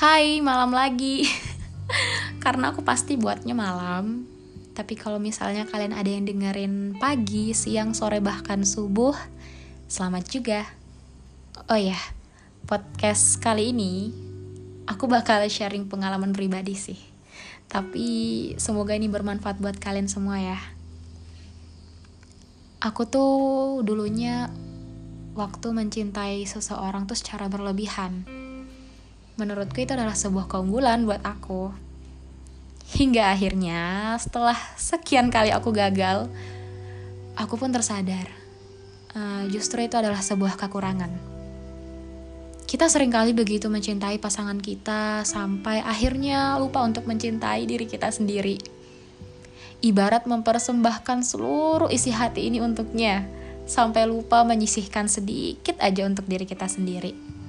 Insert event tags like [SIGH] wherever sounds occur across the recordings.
Hai, malam lagi. [LAUGHS] Karena aku pasti buatnya malam. Tapi kalau misalnya kalian ada yang dengerin pagi, siang, sore, bahkan subuh, selamat juga. Oh ya, podcast kali ini aku bakal sharing pengalaman pribadi sih. Tapi semoga ini bermanfaat buat kalian semua ya. Aku tuh dulunya waktu mencintai seseorang tuh secara berlebihan. Menurutku itu adalah sebuah keunggulan buat aku. Hingga akhirnya setelah sekian kali aku gagal, aku pun tersadar. Uh, justru itu adalah sebuah kekurangan. Kita sering kali begitu mencintai pasangan kita sampai akhirnya lupa untuk mencintai diri kita sendiri. Ibarat mempersembahkan seluruh isi hati ini untuknya sampai lupa menyisihkan sedikit aja untuk diri kita sendiri.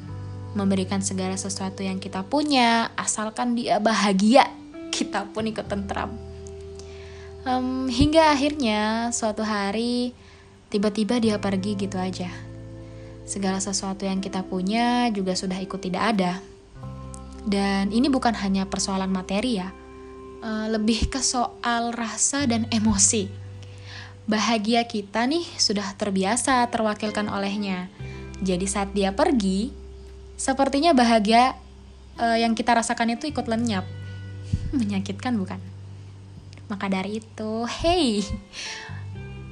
Memberikan segala sesuatu yang kita punya, asalkan dia bahagia, kita pun ikut tentram. Um, hingga akhirnya suatu hari tiba-tiba dia pergi gitu aja. Segala sesuatu yang kita punya juga sudah ikut tidak ada. Dan ini bukan hanya persoalan materi ya, uh, lebih ke soal rasa dan emosi bahagia kita nih sudah terbiasa terwakilkan olehnya. Jadi saat dia pergi, sepertinya bahagia uh, yang kita rasakan itu ikut lenyap. [LAUGHS] Menyakitkan bukan? Maka dari itu, hey,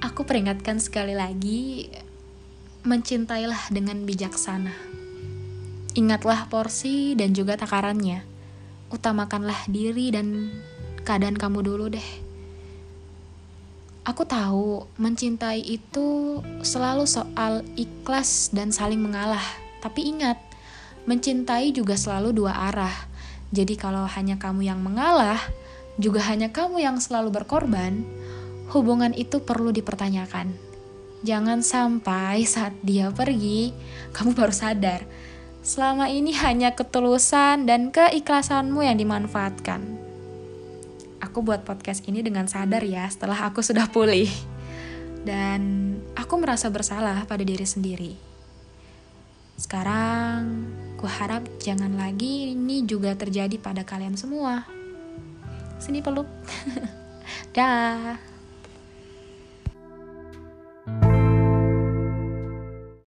aku peringatkan sekali lagi, mencintailah dengan bijaksana. Ingatlah porsi dan juga takarannya. Utamakanlah diri dan keadaan kamu dulu deh Aku tahu mencintai itu selalu soal ikhlas dan saling mengalah. Tapi ingat, mencintai juga selalu dua arah. Jadi kalau hanya kamu yang mengalah, juga hanya kamu yang selalu berkorban, hubungan itu perlu dipertanyakan. Jangan sampai saat dia pergi, kamu baru sadar. Selama ini hanya ketulusan dan keikhlasanmu yang dimanfaatkan aku buat podcast ini dengan sadar ya setelah aku sudah pulih. Dan aku merasa bersalah pada diri sendiri. Sekarang, ku harap jangan lagi ini juga terjadi pada kalian semua. Sini peluk. [LAUGHS] Dah.